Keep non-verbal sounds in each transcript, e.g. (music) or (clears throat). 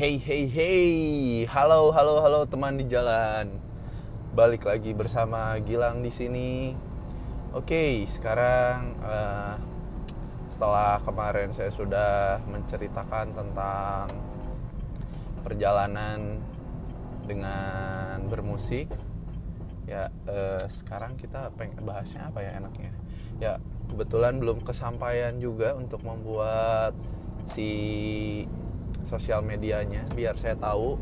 Hey hey hey, halo halo halo teman di jalan. Balik lagi bersama Gilang di sini. Oke, sekarang uh, setelah kemarin saya sudah menceritakan tentang perjalanan dengan bermusik, ya uh, sekarang kita pengen bahasnya apa ya enaknya? Ya kebetulan belum kesampaian juga untuk membuat si sosial medianya biar saya tahu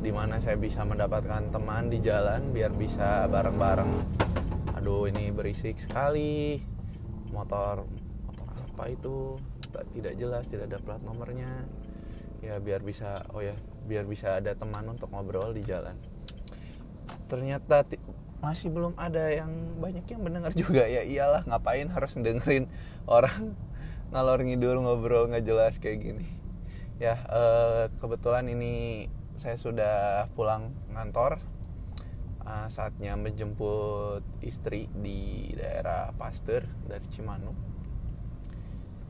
di mana saya bisa mendapatkan teman di jalan biar bisa bareng-bareng. Aduh ini berisik sekali. Motor motor apa itu? Tidak jelas, tidak ada plat nomornya. Ya biar bisa oh ya, biar bisa ada teman untuk ngobrol di jalan. Ternyata masih belum ada yang banyak yang mendengar juga ya iyalah ngapain harus dengerin orang ngalor ngidul ngobrol nggak jelas kayak gini ya eh, kebetulan ini saya sudah pulang kantor uh, saatnya menjemput istri di daerah Pasteur dari Cimanuk.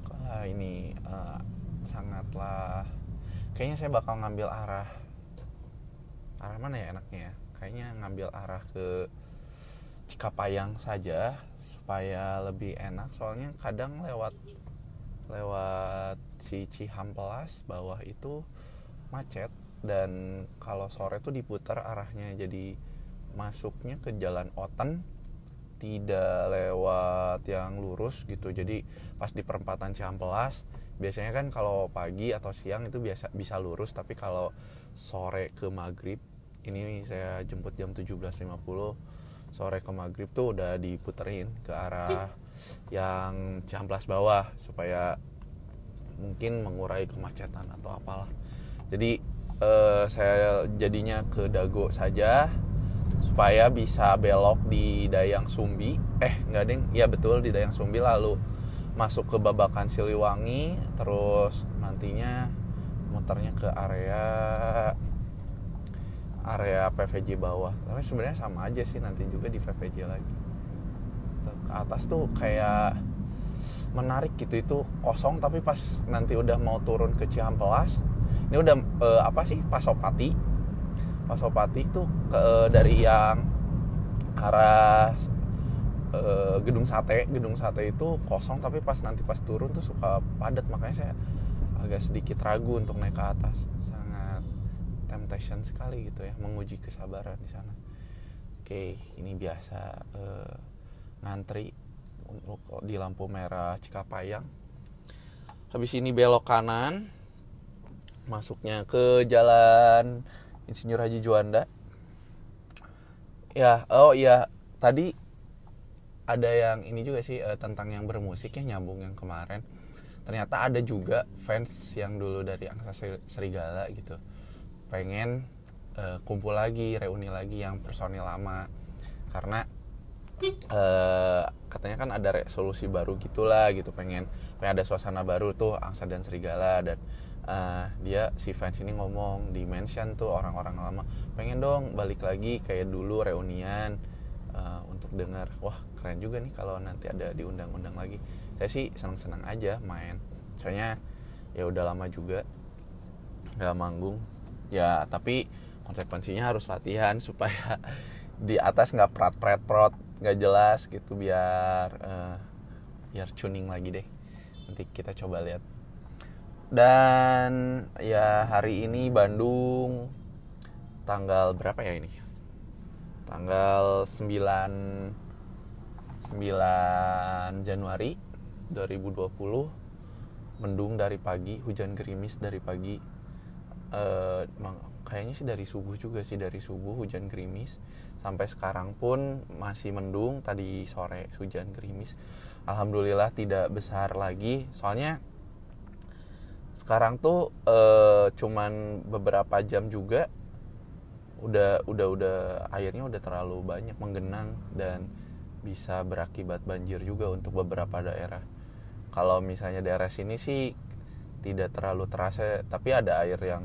Uh, ini uh, sangatlah kayaknya saya bakal ngambil arah arah mana ya enaknya ya? Kayaknya ngambil arah ke Cikapayang saja supaya lebih enak. Soalnya kadang lewat lewat si Cihampelas bawah itu macet. Dan kalau sore tuh diputar arahnya jadi masuknya ke jalan Oten tidak lewat yang lurus gitu. Jadi pas di perempatan Cihampelas biasanya kan kalau pagi atau siang itu biasa bisa lurus. Tapi kalau sore ke maghrib ini saya jemput jam 17.50 sore ke maghrib tuh udah diputerin ke arah yang Ciamplas bawah supaya mungkin mengurai kemacetan atau apalah. Jadi eh, saya jadinya ke Dago saja supaya bisa belok di Dayang Sumbi. Eh nggak ding. Ya betul di Dayang Sumbi. Lalu masuk ke Babakan Siliwangi terus nantinya muternya ke area area PVJ bawah. Tapi sebenarnya sama aja sih nanti juga di PVJ lagi ke atas tuh kayak menarik gitu itu kosong tapi pas nanti udah mau turun ke Cihampelas ini udah eh, apa sih Pasopati. Pasopati tuh ke dari yang arah eh, gedung sate. Gedung sate itu kosong tapi pas nanti pas turun tuh suka padat makanya saya agak sedikit ragu untuk naik ke atas. Temptation sekali gitu ya menguji kesabaran di sana. Oke ini biasa uh, ngantri di lampu merah Cikapayang. Habis ini belok kanan masuknya ke jalan Insinyur Haji Juanda. Ya oh iya tadi ada yang ini juga sih uh, tentang yang bermusik ya nyambung yang kemarin. Ternyata ada juga fans yang dulu dari Angsa Serigala gitu. Pengen uh, kumpul lagi reuni lagi yang personil lama. Karena uh, katanya kan ada resolusi baru gitulah gitu pengen pengen ada suasana baru tuh angsa dan serigala. Dan uh, dia si fans ini ngomong di mention tuh orang-orang lama pengen dong balik lagi kayak dulu reunian. Uh, untuk dengar wah keren juga nih kalau nanti ada diundang-undang lagi. Saya sih senang-senang aja main. Soalnya ya udah lama juga nggak manggung. Ya tapi konsekuensinya harus latihan (laughs) supaya di atas nggak prat prat prot nggak jelas gitu biar uh, biar tuning lagi deh. Nanti kita coba lihat. Dan ya hari ini Bandung tanggal berapa ya ini? Tanggal 9 9 Januari 2020 mendung dari pagi hujan gerimis dari pagi uh, kayaknya sih dari subuh juga sih dari subuh hujan gerimis sampai sekarang pun masih mendung tadi sore hujan gerimis. Alhamdulillah tidak besar lagi soalnya sekarang tuh uh, cuman beberapa jam juga udah udah udah airnya udah terlalu banyak menggenang dan bisa berakibat banjir juga untuk beberapa daerah. Kalau misalnya daerah sini sih tidak terlalu terasa tapi ada air yang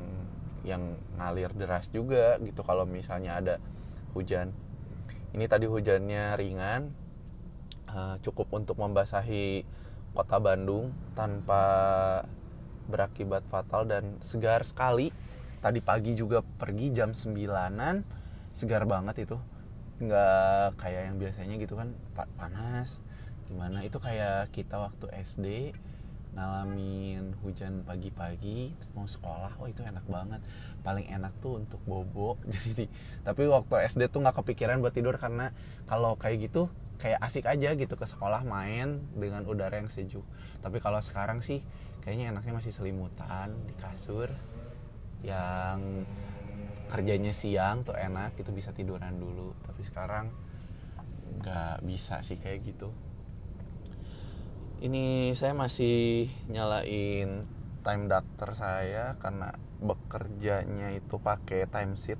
yang ngalir deras juga gitu kalau misalnya ada hujan. Ini tadi hujannya ringan uh, cukup untuk membasahi kota Bandung tanpa berakibat fatal dan segar sekali. Tadi pagi juga pergi jam 9an segar banget itu. Nggak kayak yang biasanya gitu kan panas. Gimana? Itu kayak kita waktu SD ngalamin hujan pagi-pagi mau sekolah oh itu enak banget. Paling enak tuh untuk bobo (laughs) jadi di, tapi waktu SD tuh nggak kepikiran buat tidur karena kalau kayak gitu kayak asik aja gitu ke sekolah main dengan udara yang sejuk. Tapi kalau sekarang sih kayaknya enaknya masih selimutan di kasur yang kerjanya siang tuh enak itu bisa tiduran dulu. Tapi sekarang nggak bisa sih kayak gitu ini saya masih nyalain time doctor saya karena bekerjanya itu pakai time sheet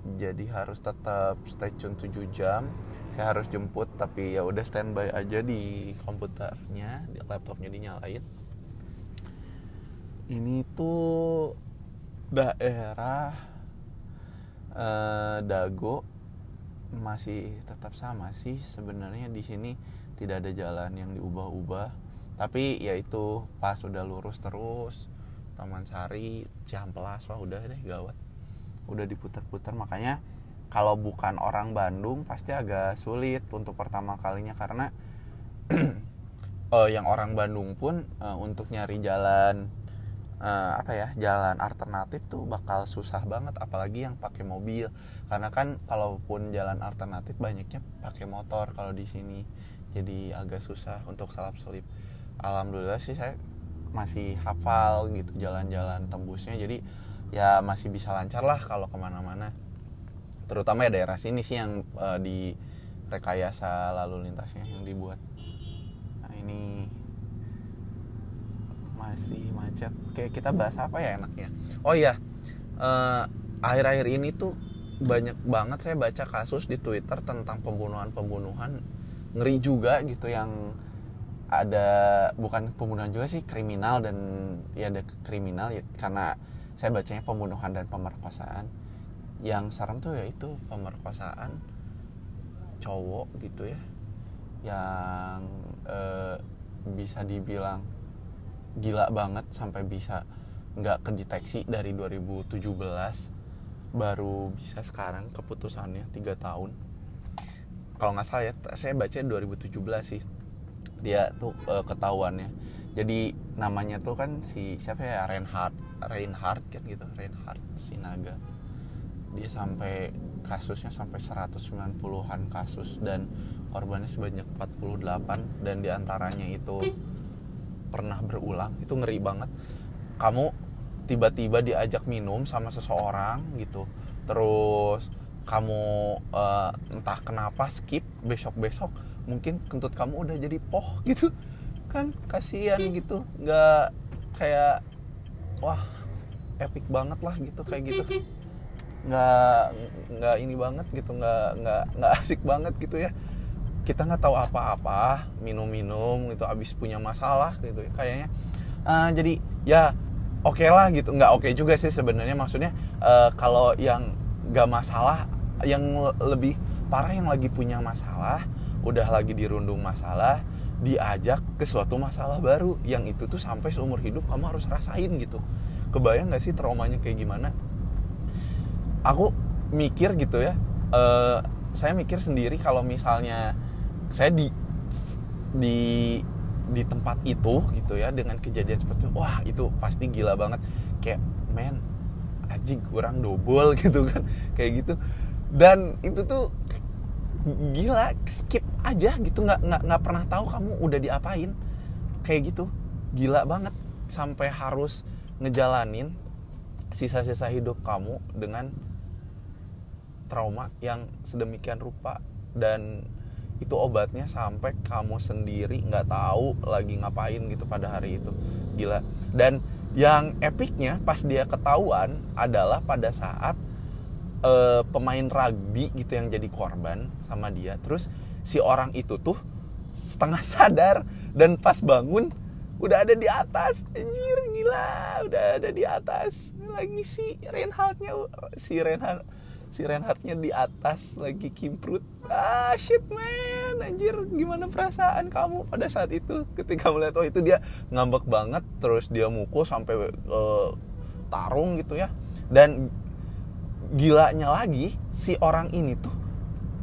jadi harus tetap stay tune 7 jam. Saya harus jemput tapi ya udah standby aja di komputernya di laptopnya dinyalain. Ini tuh daerah eh, Dago. Masih tetap sama sih sebenarnya di sini tidak ada jalan yang diubah-ubah. Tapi ya itu pas udah lurus terus Taman Sari Cihampelas wah udah deh gawat. Udah diputar-putar makanya kalau bukan orang Bandung pasti agak sulit untuk pertama kalinya karena uh, (clears throat) yang orang Bandung pun uh, untuk nyari jalan uh, apa ya jalan alternatif tuh bakal susah banget apalagi yang pakai mobil. Karena kan kalaupun jalan alternatif banyaknya pakai motor kalau di sini jadi agak susah untuk salap selip. Alhamdulillah sih saya masih hafal gitu jalan-jalan tembusnya. Jadi ya masih bisa lancar lah kalau ke mana-mana. Terutama ya daerah sini sih yang uh, di rekayasa lalu lintasnya yang dibuat. Nah ini masih macet. Kayak kita bahas apa ya enaknya? Oh iya uh, akhir-akhir ini tuh banyak banget saya baca kasus di Twitter tentang pembunuhan-pembunuhan ngeri juga gitu yang ada bukan pembunuhan juga sih kriminal dan ya ada kriminal ya karena saya bacanya pembunuhan dan pemerkosaan. Yang serem tuh ya itu pemerkosaan cowok gitu ya yang e, bisa dibilang gila banget sampai bisa nggak kedeteksi dari 2017 baru bisa sekarang keputusannya tiga tahun kalau nggak salah ya saya baca 2017 sih. Dia tuh e, ketahuannya. Jadi namanya tuh kan si siapa ya Reinhard Reinhard kan gitu Reinhard Sinaga. Dia sampai kasusnya sampai 190-an kasus dan korbannya sebanyak 48 dan di antaranya itu pernah berulang. Itu ngeri banget. Kamu tiba-tiba diajak minum sama seseorang gitu. Terus kamu uh, entah kenapa skip besok besok mungkin kentut kamu udah jadi poh (laughs) gitu kan kasihan gitu. Nggak kayak wah epic banget lah gitu kayak gitu. Nggak nggak ini banget gitu nggak nggak nggak asik banget gitu ya. Kita nggak tahu apa-apa minum-minum gitu abis punya masalah gitu ya kayaknya. Uh, jadi ya oke okay lah gitu. Nggak oke okay juga sih sebenarnya maksudnya uh, kalau yang nggak masalah yang lebih parah yang lagi punya masalah udah lagi dirundung masalah diajak ke suatu masalah baru yang itu tuh sampai seumur hidup kamu harus rasain gitu. Kebayang gak sih traumanya kayak gimana? Aku mikir gitu ya uh, saya mikir sendiri kalau misalnya saya di di di tempat itu gitu ya dengan kejadian seperti itu wah itu pasti gila banget. Kayak men aji kurang dobol (laughs) gitu kan. Kayak gitu dan itu tuh gila skip aja gitu. Nggak nggak nggak pernah tahu kamu udah diapain. Kayak gitu. Gila banget. Sampai harus ngejalanin sisa-sisa hidup kamu dengan trauma yang sedemikian rupa. Dan itu obatnya sampai kamu sendiri nggak tahu lagi ngapain gitu pada hari itu. Gila. Dan yang epicnya pas dia ketahuan adalah pada saat uh, pemain rugby gitu yang jadi korban sama dia. Terus si orang itu tuh setengah sadar dan pas bangun udah ada di atas. Anjir gila. Udah ada di atas. Lagi si Reinhardnya si Reinhard si Reinhardnya di atas lagi kimprut. Ah shit man. Anjir gimana perasaan kamu? Pada saat itu ketika melihat oh itu dia ngambek banget terus dia mukul sampai uh, tarung gitu ya. Dan gilanya lagi si orang ini tuh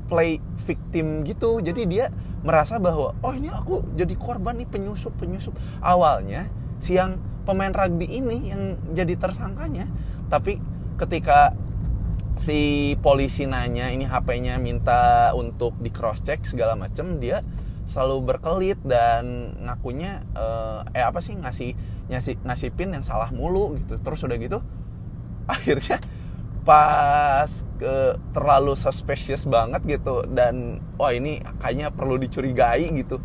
play victim gitu. Jadi dia merasa bahwa oh ini aku jadi korban nih penyusup penyusup. Awalnya si yang pemain rugby ini yang jadi tersangkanya tapi ketika si polisi nanya ini HP-nya minta untuk di cross check segala macem dia selalu berkelit dan ngakunya eh, eh apa sih ngasih ngasih ngasih pin yang salah mulu gitu. Terus udah gitu (laughs) akhirnya pas ke terlalu suspicious banget gitu. Dan wah ini kayaknya perlu dicurigai gitu.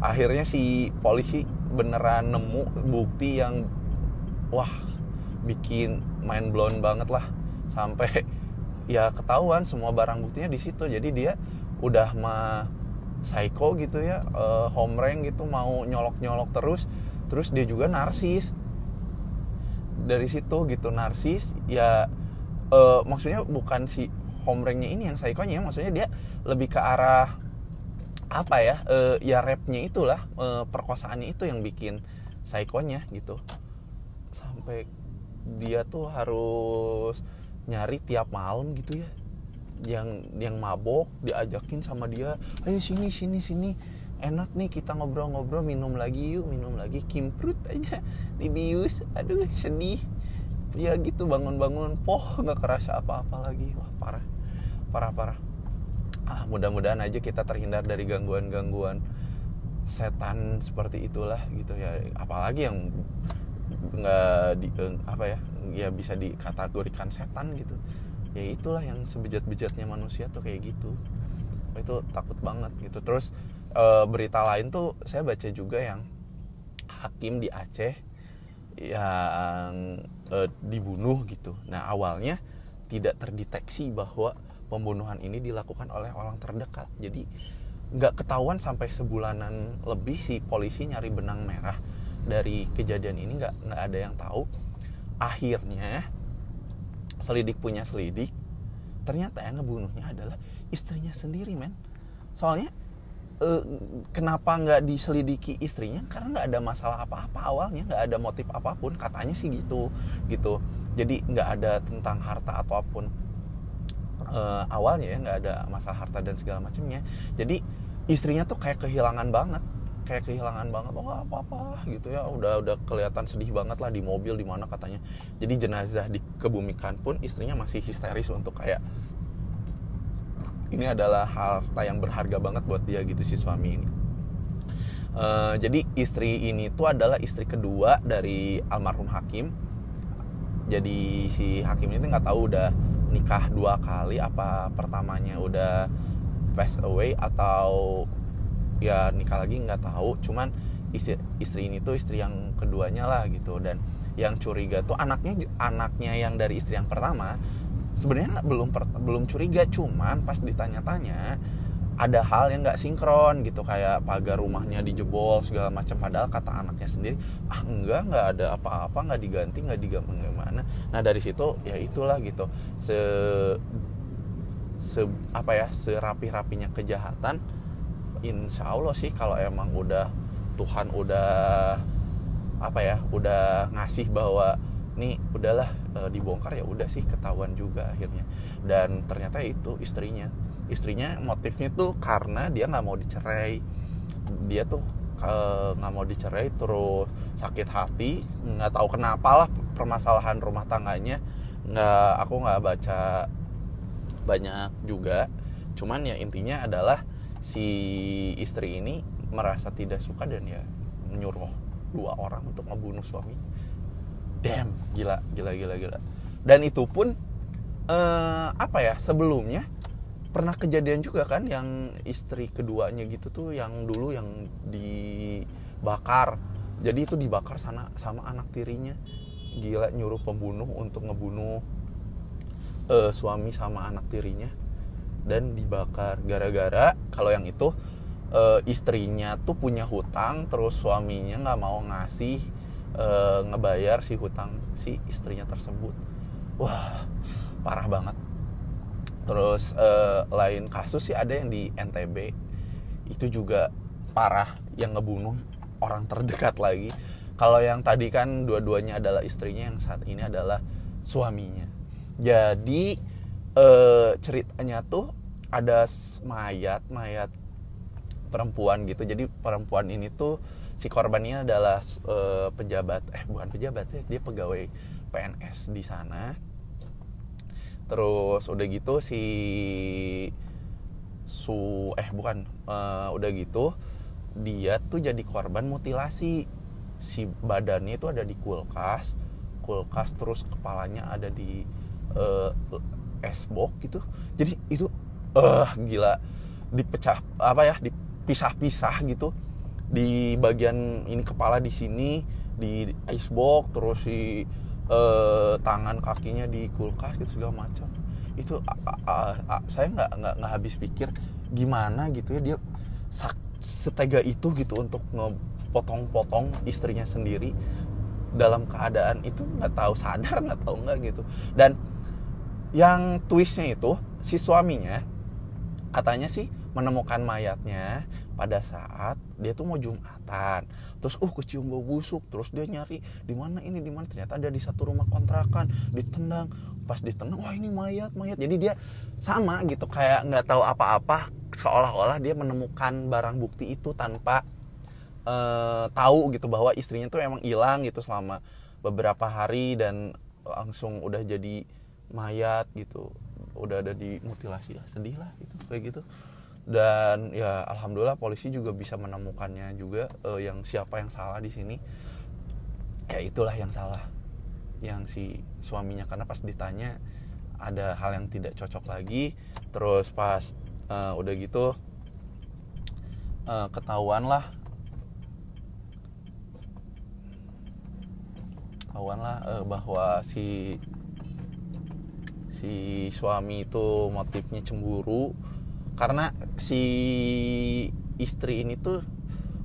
Akhirnya si polisi beneran nemu bukti yang wah bikin mind blown banget lah. Sampai (laughs) ya ketahuan semua barang buktinya di situ. Jadi dia udah mah psycho gitu ya uh, home gitu mau nyolok nyolok terus. Terus dia juga narsis. Dari situ gitu narsis ya uh, maksudnya bukan si home ranknya ini yang psycho-nya maksudnya dia lebih ke arah apa ya uh, ya rapnya itulah uh, perkosaannya itu yang bikin psycho-nya gitu. Sampai dia tuh harus nyari tiap malam gitu ya yang yang mabok diajakin sama dia ayo sini sini sini enak nih kita ngobrol-ngobrol minum lagi yuk minum lagi kimprut aja dibius aduh sedih ya gitu bangun-bangun poh nggak kerasa apa-apa lagi. Wah parah. Parah parah. Ah mudah-mudahan aja kita terhindar dari gangguan-gangguan setan seperti itulah gitu ya. Apalagi yang nggak di eh, apa ya ya bisa dikategorikan setan gitu. Ya itulah yang sebejat-bejatnya manusia tuh kayak gitu. Itu takut banget gitu. Terus e, berita lain tuh saya baca juga yang hakim di Aceh yang e, dibunuh gitu. Nah awalnya tidak terdeteksi bahwa pembunuhan ini dilakukan oleh orang terdekat. Jadi nggak ketahuan sampai sebulanan lebih si polisi nyari benang merah dari kejadian ini nggak nggak ada yang tahu. Akhirnya selidik punya selidik. Ternyata yang ngebunuhnya adalah istrinya sendiri men. Soalnya eh, kenapa nggak diselidiki istrinya? Karena nggak ada masalah apa-apa awalnya nggak ada motif apa pun katanya sih gitu gitu. Jadi nggak ada tentang harta ataupun eh, awalnya ya nggak ada masalah harta dan segala macamnya. Jadi istrinya tuh kayak kehilangan banget kayak kehilangan banget oh apa apa gitu ya. Udah udah kelihatan sedih banget lah di mobil di mana katanya. Jadi jenazah dikebumikan pun istrinya masih histeris untuk kayak ini adalah harta yang berharga banget buat dia gitu si suami ini. Uh, jadi istri ini tuh adalah istri kedua dari almarhum hakim. Jadi si hakim ini nggak tahu udah nikah dua kali apa pertamanya udah pass away atau ya nikah lagi nggak tahu. Cuman istri istri ini tuh istri yang keduanya lah gitu. Dan yang curiga tuh anaknya anaknya yang dari istri yang pertama sebenarnya belum belum curiga cuman pas ditanya-tanya ada hal yang nggak sinkron gitu kayak pagar rumahnya dijebol segala macam. Padahal kata anaknya sendiri ah enggak nggak ada apa-apa nggak diganti nggak diganti gimana nah dari situ ya itulah gitu. Se se apa ya serapi rapinya kejahatan insya Allah sih kalau emang udah Tuhan udah apa ya udah ngasih bahwa nih udahlah e, dibongkar ya udah sih ketahuan juga akhirnya. Dan ternyata itu istrinya. Istrinya motifnya tuh karena dia nggak mau dicerai. Dia tuh nggak mau dicerai terus sakit hati nggak tahu kenapa lah permasalahan rumah tangganya. Nggak aku nggak baca banyak juga. Cuman ya intinya adalah si istri ini merasa tidak suka dan ya menyuruh dua orang untuk membunuh suami damn gila gila gila gila. Dan itu pun eh, apa ya sebelumnya pernah kejadian juga kan yang istri keduanya gitu tuh yang dulu yang dibakar. Jadi itu dibakar sana sama anak tirinya. Gila nyuruh pembunuh untuk ngebunuh uh, suami sama anak tirinya. Dan dibakar gara-gara kalau yang itu e, istrinya tuh punya hutang terus suaminya nggak mau ngasih e, ngebayar si hutang si istrinya tersebut. Wah parah banget. Terus e, lain kasus sih ada yang di NTB itu juga parah yang ngebunuh orang terdekat lagi. Kalau yang tadi kan dua-duanya adalah istrinya yang saat ini adalah suaminya. Jadi eh, ceritanya tuh ada mayat mayat perempuan gitu. Jadi perempuan ini tuh si korban ini adalah eh, pejabat eh bukan pejabat ya dia pegawai PNS di sana. Terus udah gitu si su eh bukan eh, udah gitu dia tuh jadi korban mutilasi. Si badannya itu ada di kulkas kulkas terus kepalanya ada di eh, es box gitu. Jadi itu eh gila dipecah apa ya dipisah-pisah gitu di bagian ini kepala di sini di icebox terus si eh, tangan kakinya di kulkas gitu segala macam. Itu a- a- a- saya nggak nggak nggak habis pikir gimana gitu ya dia sak- setega itu gitu untuk ngepotong-potong istrinya sendiri dalam keadaan itu nggak tahu sadar nggak tahu nggak gitu. Dan yang twistnya itu si suaminya katanya sih menemukan mayatnya pada saat dia tuh mau jumatan. Terus uh kecium bau busuk. Terus dia nyari di mana ini? Di mana? Ternyata ada di satu rumah kontrakan ditendang pas ditendang wah ini mayat mayat. Jadi dia sama gitu kayak nggak tahu apa-apa seolah-olah dia menemukan barang bukti itu tanpa eh, tahu gitu bahwa istrinya tuh emang hilang gitu selama beberapa hari dan langsung udah jadi mayat gitu. Udah ada di mutilasi lah sedih lah gitu kayak gitu dan ya alhamdulillah polisi juga bisa menemukannya juga eh, yang siapa yang salah di sini. Ya itulah yang salah yang si suaminya. Karena pas ditanya ada hal yang tidak cocok lagi. Terus pas eh, udah gitu eh, ketahuan lah ketahuan lah eh, bahwa si si suami itu motifnya cemburu karena si istri ini tuh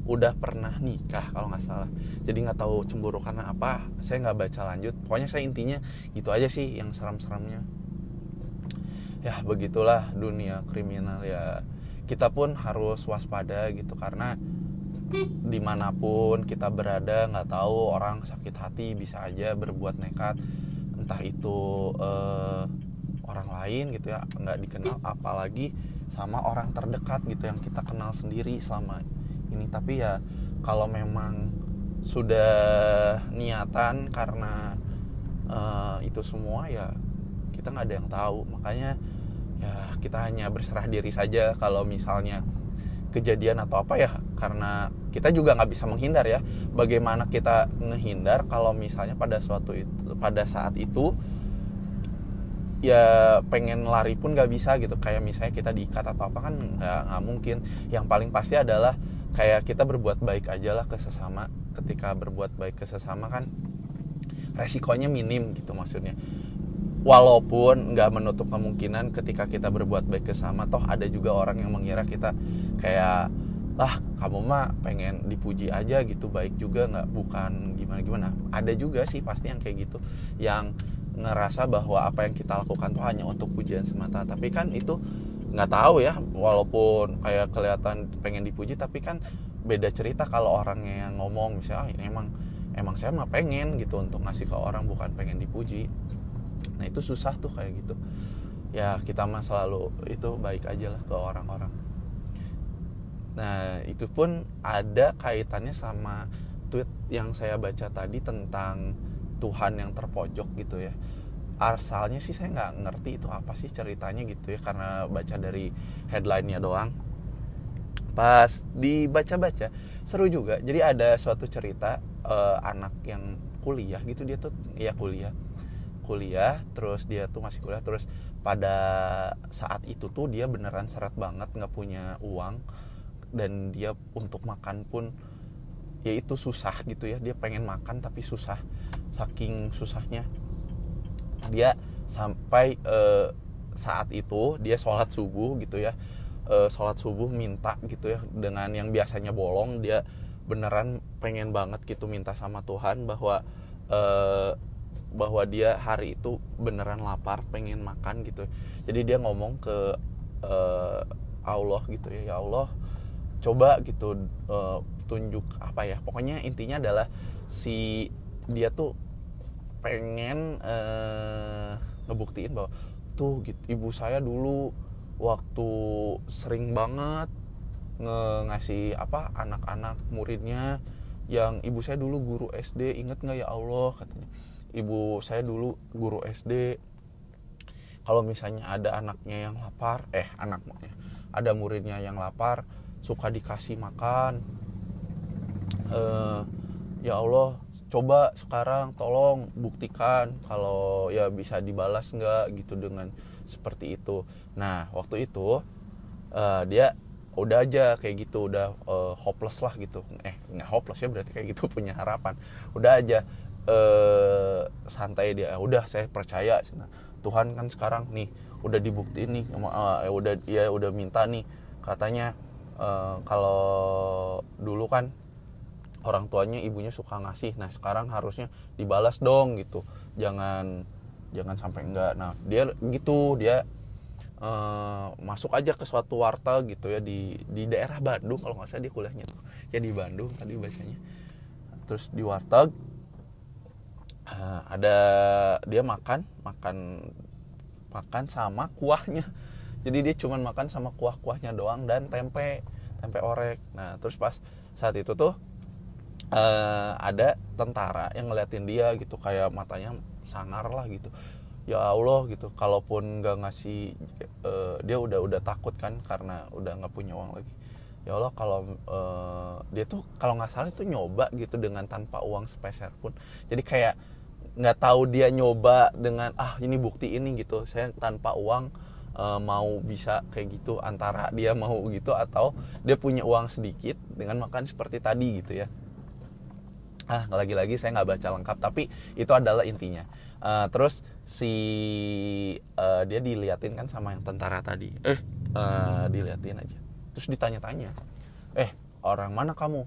udah pernah nikah kalau nggak salah. Jadi nggak tahu cemburu karena apa saya nggak baca lanjut. Pokoknya saya intinya gitu aja sih yang seram-seramnya. Ya begitulah dunia kriminal ya. Kita pun harus waspada gitu karena di mana pun kita berada nggak tahu orang sakit hati bisa aja berbuat nekat. Entah itu eh, orang lain gitu ya nggak dikenal. Apalagi sama orang terdekat gitu yang kita kenal sendiri selama ini. Tapi ya kalau memang sudah niatan karena eh, itu semua ya kita nggak ada yang tahu. Makanya ya kita hanya berserah diri saja kalau misalnya kejadian atau apa ya. Karena kita juga nggak bisa menghindar ya. Bagaimana kita ngehindar kalau misalnya pada suatu itu pada saat itu ya pengen lari pun nggak bisa gitu. Kayak misalnya kita diikat atau apa kan nggak mungkin. Yang paling pasti adalah kayak kita berbuat baik aja lah ke sesama. Ketika berbuat baik ke sesama kan resikonya minim gitu maksudnya. Walaupun nggak menutup kemungkinan ketika kita berbuat baik ke sesama toh ada juga orang yang mengira kita kayak lah kamu mah pengen dipuji aja gitu baik juga nggak bukan gimana gimana ada juga sih pasti yang kayak gitu. Yang ngerasa bahwa apa yang kita lakukan tuh hanya untuk pujian semata. Tapi kan itu nggak tahu ya walaupun kayak kelihatan pengen dipuji tapi kan beda cerita kalau orangnya yang ngomong misalnya ah, ini emang emang saya mah pengen gitu untuk ngasih ke orang bukan pengen dipuji. Nah itu susah tuh kayak gitu. Ya kita mah selalu itu baik aja lah ke orang-orang. Nah itu pun ada kaitannya sama tweet yang saya baca tadi tentang Tuhan yang terpojok gitu ya. Asalnya sih saya nggak ngerti itu apa sih ceritanya gitu ya karena baca dari headline-nya doang. Pas dibaca-baca seru juga. Jadi ada suatu cerita eh, anak yang kuliah gitu dia tuh ya kuliah. Kuliah terus dia tuh masih kuliah terus pada saat itu tuh dia beneran seret banget nggak punya uang dan dia untuk makan pun ya itu susah gitu ya. Dia pengen makan tapi susah saking susahnya. Dia sampai eh, saat itu dia sholat subuh gitu ya. Eh, sholat subuh minta gitu ya dengan yang biasanya bolong dia beneran pengen banget gitu minta sama Tuhan bahwa eh, bahwa dia hari itu beneran lapar pengen makan gitu. Jadi dia ngomong ke eh, Allah gitu ya ya Allah coba gitu eh, tunjuk apa ya. Pokoknya intinya adalah si dia tuh pengen uh, ngebuktiin bahwa tuh gitu ibu saya dulu waktu sering banget nge ngasih apa anak-anak muridnya yang ibu saya dulu guru SD inget nggak ya Allah katanya. Ibu saya dulu guru SD kalau misalnya ada anaknya yang lapar eh anaknya ada muridnya yang lapar suka dikasih makan uh, ya Allah coba sekarang tolong buktikan kalau ya bisa dibalas nggak gitu dengan seperti itu. Nah waktu itu uh, dia udah aja kayak gitu udah uh, hopeless lah gitu. Eh nggak hopeless ya berarti kayak gitu (laughs) punya harapan. Udah aja uh, santai dia. Udah saya percaya. Nah, Tuhan kan sekarang nih udah dibuktiin nih uh, udah ya udah minta nih. Katanya uh, kalau dulu kan orang tuanya ibunya suka ngasih. Nah sekarang harusnya dibalas dong gitu. Jangan jangan sampai enggak. Nah dia gitu dia uh, masuk aja ke suatu warteg gitu ya di di daerah Bandung kalau nggak salah dia kuliahnya tuh. Ya di Bandung tadi bacanya terus di warteg uh, ada dia makan makan makan sama kuahnya. Jadi dia cuman makan sama kuah-kuahnya doang dan tempe tempe orek. Nah terus pas saat itu tuh uh, ada tentara yang ngeliatin dia gitu kayak matanya sangar lah gitu. Ya Allah gitu kalaupun nggak ngasih uh, dia udah udah takut kan karena udah nggak punya uang lagi. Ya Allah kalau uh, dia tuh kalau nggak salah itu nyoba gitu dengan tanpa uang sepeser pun. Jadi kayak nggak tahu dia nyoba dengan ah ini bukti ini gitu. Saya tanpa uang uh, mau bisa kayak gitu antara dia mau gitu atau dia punya uang sedikit dengan makan seperti tadi gitu ya ah lagi-lagi saya nggak baca lengkap tapi itu adalah intinya. Uh, terus si uh, dia diliatin kan sama yang tentara tadi. Eh uh, diliatin aja. Terus ditanya-tanya eh orang mana kamu?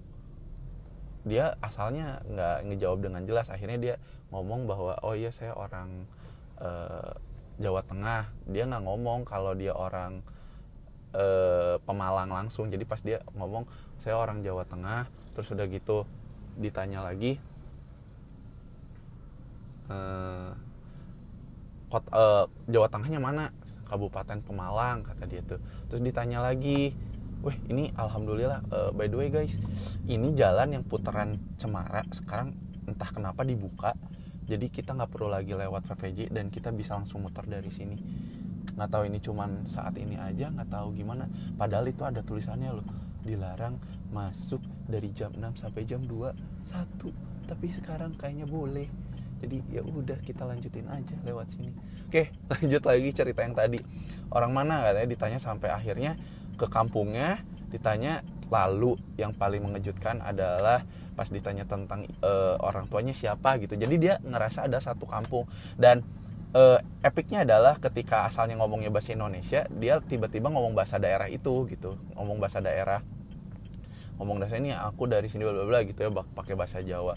Dia asalnya nggak ngejawab dengan jelas. Akhirnya dia ngomong bahwa oh iya saya orang uh, Jawa Tengah. Dia nggak ngomong kalau dia orang uh, Pemalang langsung. Jadi pas dia ngomong saya orang Jawa Tengah terus udah gitu ditanya lagi uh, kot, uh, Jawa Tengahnya mana? Kabupaten Pemalang kata dia tuh. Terus ditanya lagi Wih ini alhamdulillah uh, by the way guys ini jalan yang putaran Cemara sekarang entah kenapa dibuka jadi kita nggak perlu lagi lewat VVJ dan kita bisa langsung muter dari sini. Nggak tahu ini cuman saat ini aja nggak tahu gimana. Padahal itu ada tulisannya loh dilarang masuk dari jam 6 sampai jam 2 satu. Tapi sekarang kayaknya boleh. Jadi ya udah kita lanjutin aja lewat sini. Oke (laughs) lanjut lagi cerita yang tadi. Orang mana? Katanya ditanya sampai akhirnya ke kampungnya ditanya. Lalu yang paling mengejutkan adalah pas ditanya tentang uh, orang tuanya siapa gitu. Jadi dia ngerasa ada satu kampung. Dan uh, epicnya adalah ketika asalnya ngomongnya bahasa Indonesia dia tiba-tiba ngomong bahasa daerah itu gitu. Ngomong bahasa daerah. Ngomong dasar ini aku dari sini bla bla gitu ya pakai bahasa Jawa.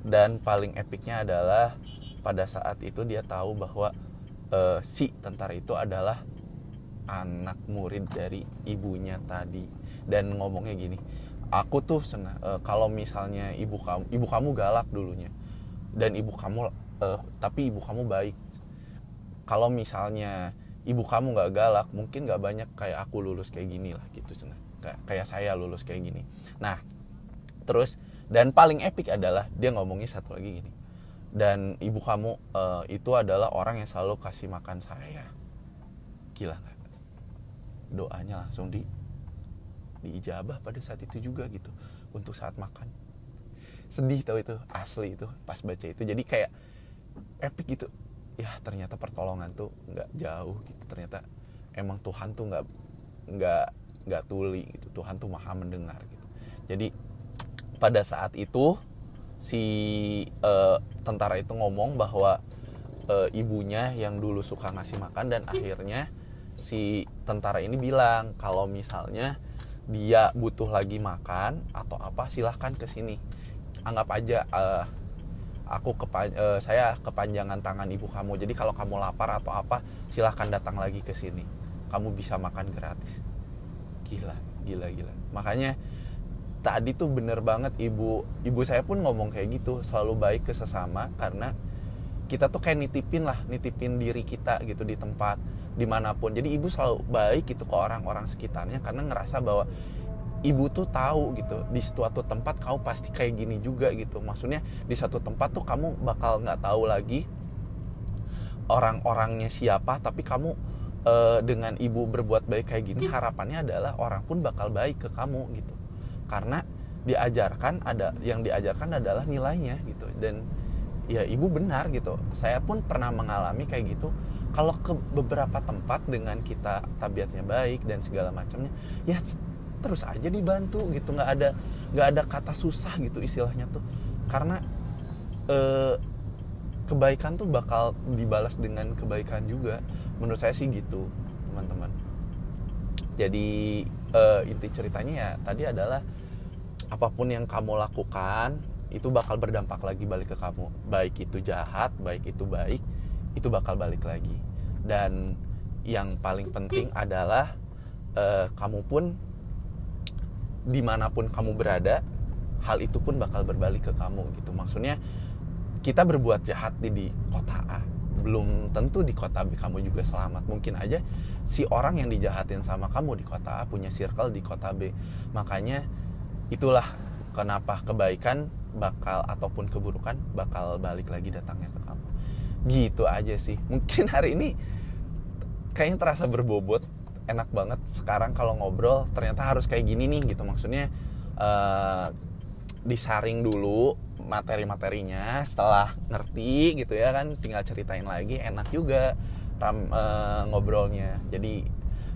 Dan paling epicnya adalah pada saat itu dia tahu bahwa uh, si tentara itu adalah anak murid dari ibunya tadi. Dan ngomongnya gini aku tuh senang uh, kalau misalnya ibu kamu ibu kamu galak dulunya dan ibu kamu uh, tapi ibu kamu baik kalau misalnya ibu kamu nggak galak mungkin nggak banyak kayak aku lulus kayak gini lah gitu senang kayak saya lulus kayak gini. Nah terus dan paling epic adalah dia ngomongnya satu lagi gini. Dan ibu kamu uh, itu adalah orang yang selalu kasih makan saya. Gila nggak? Doanya langsung di diijabah pada saat itu juga gitu untuk saat makan. Sedih tau itu asli itu pas baca itu. Jadi kayak epic gitu ya ternyata pertolongan tuh nggak jauh gitu. Ternyata emang Tuhan tuh nggak nggak nggak tuli gitu. Tuhan tuh maha mendengar gitu. Jadi pada saat itu si uh, tentara itu ngomong bahwa uh, ibunya yang dulu suka ngasih makan dan akhirnya si tentara ini bilang kalau misalnya dia butuh lagi makan atau apa silahkan ke sini. Anggap aja uh, aku kepa uh, saya kepanjangan tangan ibu kamu. Jadi kalau kamu lapar atau apa silahkan datang lagi ke sini. Kamu bisa makan gratis. Gila gila gila. Makanya tadi tuh bener banget ibu ibu saya pun ngomong kayak gitu selalu baik ke sesama karena kita tuh kayak nitipin lah nitipin diri kita gitu di tempat di mana pun. Jadi ibu selalu baik gitu ke orang-orang sekitarnya karena ngerasa bahwa ibu tuh tahu gitu di suatu tempat kamu pasti kayak gini juga gitu. Maksudnya di satu tempat tuh kamu bakal nggak tahu lagi orang-orangnya siapa tapi kamu uh, dengan ibu berbuat baik kayak gini harapannya adalah orang pun bakal baik ke kamu gitu. Karena diajarkan ada yang diajarkan adalah nilainya gitu. Dan ya ibu benar gitu. Saya pun pernah mengalami kayak gitu. Kalau ke beberapa tempat dengan kita tabiatnya baik dan segala macamnya ya terus aja dibantu gitu. Nggak ada nggak ada kata susah gitu istilahnya tuh. Karena eh, kebaikan tuh bakal dibalas dengan kebaikan juga. Menurut saya sih gitu teman-teman. Jadi eh, inti ceritanya ya tadi adalah apa pun yang kamu lakukan itu bakal berdampak lagi balik ke kamu. Baik itu jahat baik itu baik itu bakal balik lagi. Dan yang paling penting adalah uh, kamu pun di mana pun kamu berada hal itu pun bakal berbalik ke kamu gitu. Maksudnya kita berbuat jahat di, di kota A belum tentu di kota B kamu juga selamat. Mungkin aja si orang yang dijahatin sama kamu di kota A punya circle di kota B. Makanya itulah kenapa kebaikan bakal ataupun keburukan bakal balik lagi datangnya ke kamu. Gitu aja sih. Mungkin hari ini kayaknya terasa berbobot enak banget sekarang kalau ngobrol ternyata harus kayak gini nih gitu. Maksudnya uh, disaring dulu materi-materinya setelah ngerti gitu ya kan tinggal ceritain lagi enak juga ram, uh, ngobrolnya. Jadi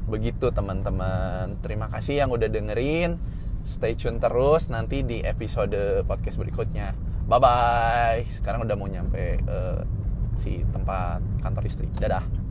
begitu teman-teman. Terima kasih yang udah dengerin. Stay tune terus nanti di episode podcast berikutnya. Bye bye sekarang udah mau nyampe uh, si tempat kantor istri. Dadah